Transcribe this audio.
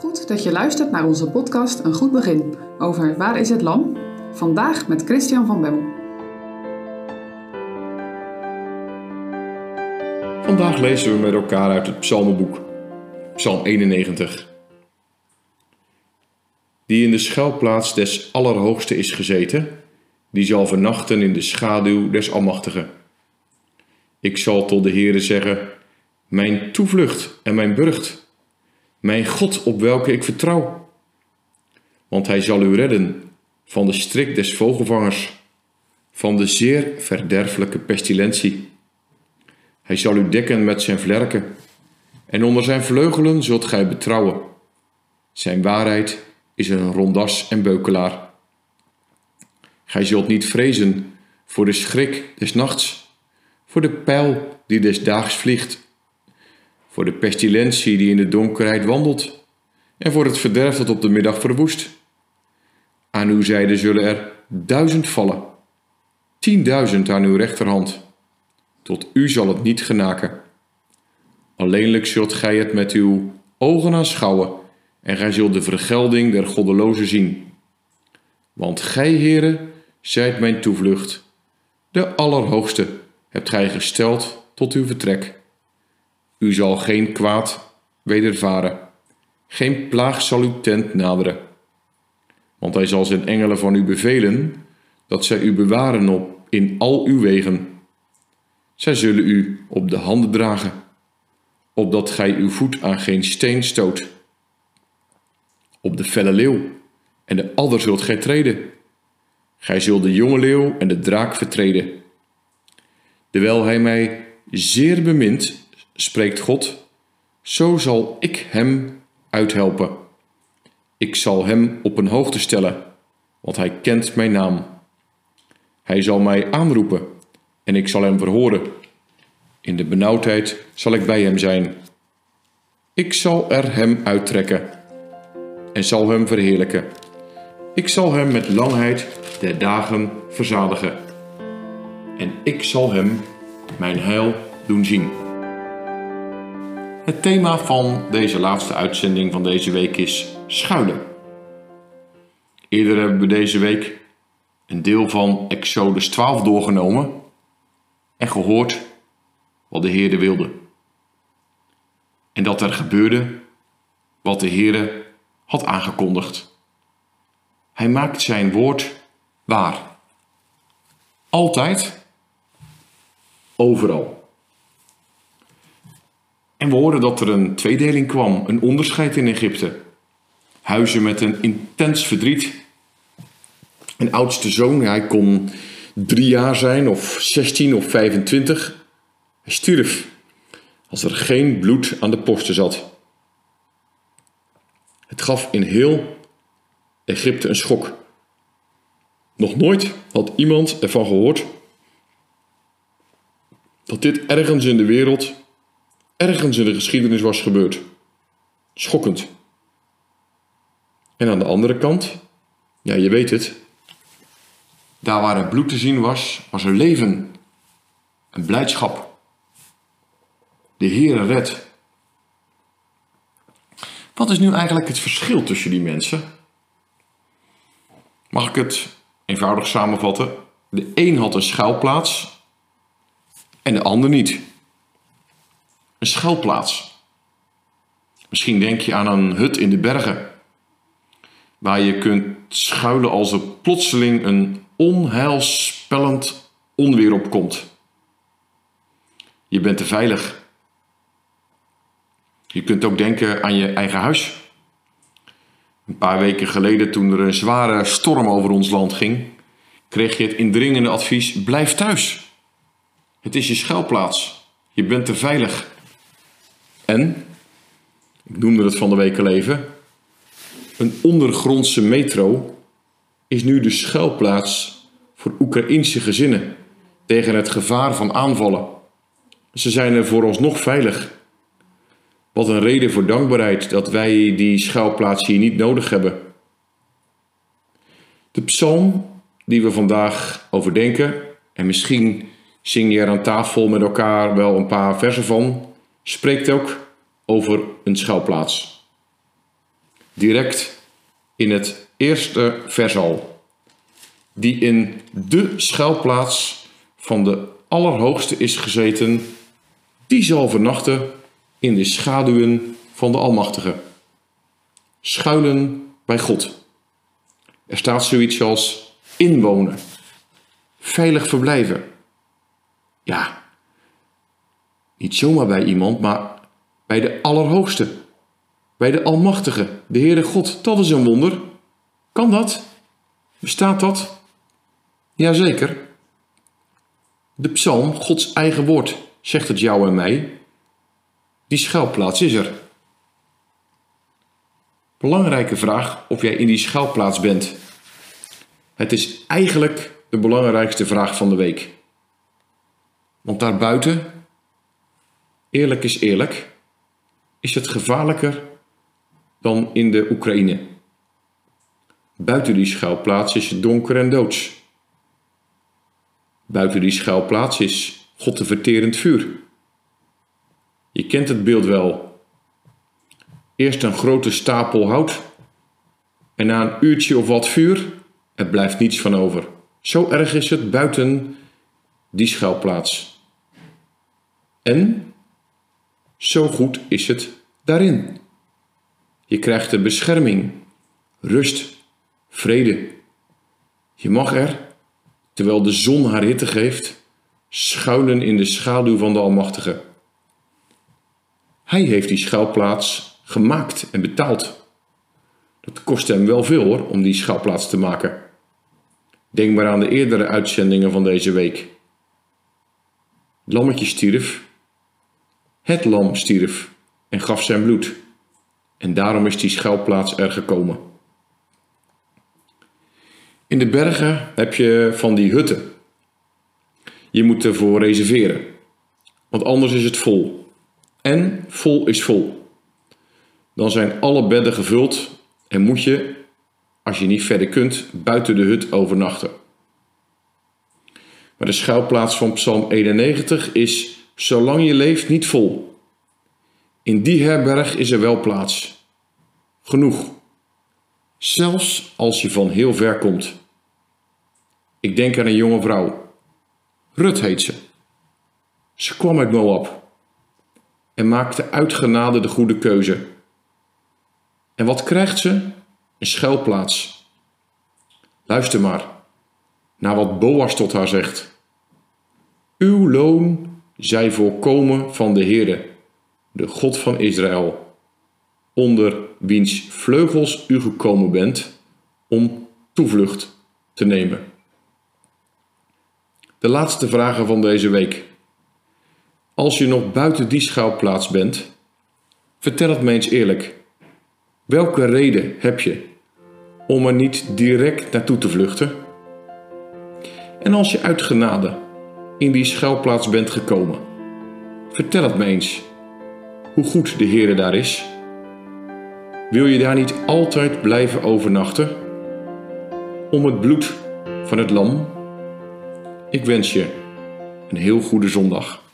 Goed dat je luistert naar onze podcast Een Goed Begin over Waar is het Lam? Vandaag met Christian van Bemmel. Vandaag lezen we met elkaar uit het Psalmenboek, Psalm 91. Die in de schuilplaats des Allerhoogste is gezeten, die zal vernachten in de schaduw des Almachtigen. Ik zal tot de Heere zeggen, mijn toevlucht en mijn burcht, mijn God op welke ik vertrouw. Want hij zal u redden van de strik des vogelvangers, van de zeer verderfelijke pestilentie. Hij zal u dekken met zijn vlerken, en onder zijn vleugelen zult gij betrouwen. Zijn waarheid is een rondas en beukelaar. Gij zult niet vrezen voor de schrik des nachts, voor de pijl die des daags vliegt, voor de pestilentie die in de donkerheid wandelt, en voor het verderf dat op de middag verwoest. Aan uw zijde zullen er duizend vallen, tienduizend aan uw rechterhand. Tot u zal het niet genaken. Alleenlijk zult gij het met uw ogen aanschouwen, en gij zult de vergelding der goddelozen zien. Want gij, Heere, zijt mijn toevlucht. De Allerhoogste hebt gij gesteld tot uw vertrek. U zal geen kwaad wedervaren, geen plaag zal uw tent naderen. Want hij zal zijn engelen van u bevelen, dat zij u bewaren op in al uw wegen. Zij zullen u op de handen dragen, opdat gij uw voet aan geen steen stoot. Op de felle leeuw en de adder zult gij treden. Gij zult de jonge leeuw en de draak vertreden. Terwijl hij mij zeer bemint, spreekt God, zo zal ik hem uithelpen. Ik zal hem op een hoogte stellen, want hij kent mijn naam. Hij zal mij aanroepen en ik zal hem verhoren. In de benauwdheid zal ik bij hem zijn. Ik zal er hem uittrekken en zal hem verheerlijken. Ik zal hem met langheid der dagen verzadigen. En ik zal hem mijn heil doen zien. Het thema van deze laatste uitzending van deze week is schuilen. Eerder hebben we deze week een deel van Exodus 12 doorgenomen en gehoord wat de Heerde wilde. En dat er gebeurde wat de Heere had aangekondigd. Hij maakt zijn woord waar. Altijd, overal. En we hoorden dat er een tweedeling kwam, een onderscheid in Egypte. Huizen met een intens verdriet. Een oudste zoon, hij kon drie jaar zijn, of 16 of 25. Hij stierf als er geen bloed aan de posten zat. Het gaf in heel Egypte een schok. Nog nooit had iemand ervan gehoord dat dit ergens in de wereld ergens in de geschiedenis was gebeurd. Schokkend. En aan de andere kant, ja, je weet het, daar waar er bloed te zien was, was er leven en blijdschap. De Heere redt. Wat is nu eigenlijk het verschil tussen die mensen? Mag ik het eenvoudig samenvatten? De een had een schuilplaats en de ander niet een schuilplaats. Misschien denk je aan een hut in de bergen, waar je kunt schuilen als er plotseling een onheilspellend onweer opkomt. Je bent te veilig. Je kunt ook denken aan je eigen huis. Een paar weken geleden, toen er een zware storm over ons land ging, kreeg je het indringende advies: blijf thuis. Het is je schuilplaats. Je bent te veilig. En, ik noemde het van de week al even, een ondergrondse metro is nu de schuilplaats voor Oekraïnse gezinnen tegen het gevaar van aanvallen. Ze zijn er vooralsnog veilig. Wat een reden voor dankbaarheid dat wij die schuilplaats hier niet nodig hebben. De psalm die we vandaag overdenken, en misschien zing je er aan tafel met elkaar wel een paar versen van, spreekt ook over een schuilplaats. direct in het eerste vers al. Die in de schuilplaats van de Allerhoogste is gezeten, die zal vernachten in de schaduwen van de Almachtige. Schuilen bij God. Er staat zoiets als inwonen, veilig verblijven. Ja, niet zomaar bij iemand, maar bij de Allerhoogste, bij de Almachtige, de Heere God. Dat is een wonder. Kan dat? Bestaat dat? Jazeker. De psalm, Gods eigen woord, zegt het jou en mij. Die schuilplaats is er. Belangrijke vraag of jij in die schuilplaats bent. Het is eigenlijk de belangrijkste vraag van de week. Want daarbuiten, eerlijk is eerlijk, is het gevaarlijker dan in de Oekraïne. Buiten die schuilplaats is het donker en doods. Buiten die schuilplaats is God de verterend vuur. Je kent het beeld wel. Eerst een grote stapel hout en na een uurtje of wat vuur, er blijft niets van over. Zo erg is het buiten die schuilplaats. En zo goed is het daarin. Je krijgt de bescherming, rust, vrede. Je mag er terwijl de zon haar hitte geeft, schuilen in de schaduw van de Almachtige. Hij heeft die schuilplaats gemaakt en betaald. Dat kost hem wel veel hoor, om die schuilplaats te maken. Denk maar aan de eerdere uitzendingen van deze week. Lammetje stierf. Het lam stierf en gaf zijn bloed. En daarom is die schuilplaats er gekomen. In de bergen heb je van die hutten. Je moet ervoor reserveren, want anders is het vol. En vol is vol. Dan zijn alle bedden gevuld en moet je, als je niet verder kunt, buiten de hut overnachten. Maar de schuilplaats van Psalm 91 is, zolang je leeft, niet vol. In die herberg is er wel plaats. Genoeg. Zelfs als je van heel ver komt. Ik denk aan een jonge vrouw. Rut heet ze. Ze kwam uit Moab en maakte uit genade de goede keuze. En wat krijgt ze? Een schuilplaats. Luister maar naar wat Boas tot haar zegt. Uw loon zij voorkomen van de Heere, de God van Israël, onder wiens vleugels u gekomen bent om toevlucht te nemen. De laatste vragen van deze week. Als je nog buiten die schouwplaats bent, vertel het me eens eerlijk. Welke reden heb je om er niet direct naartoe te vluchten? En als je uit genade in die schuilplaats bent gekomen, vertel het me eens hoe goed de Heer daar is. Wil je daar niet altijd blijven overnachten? Om het bloed van het lam ik wens je een heel goede zondag.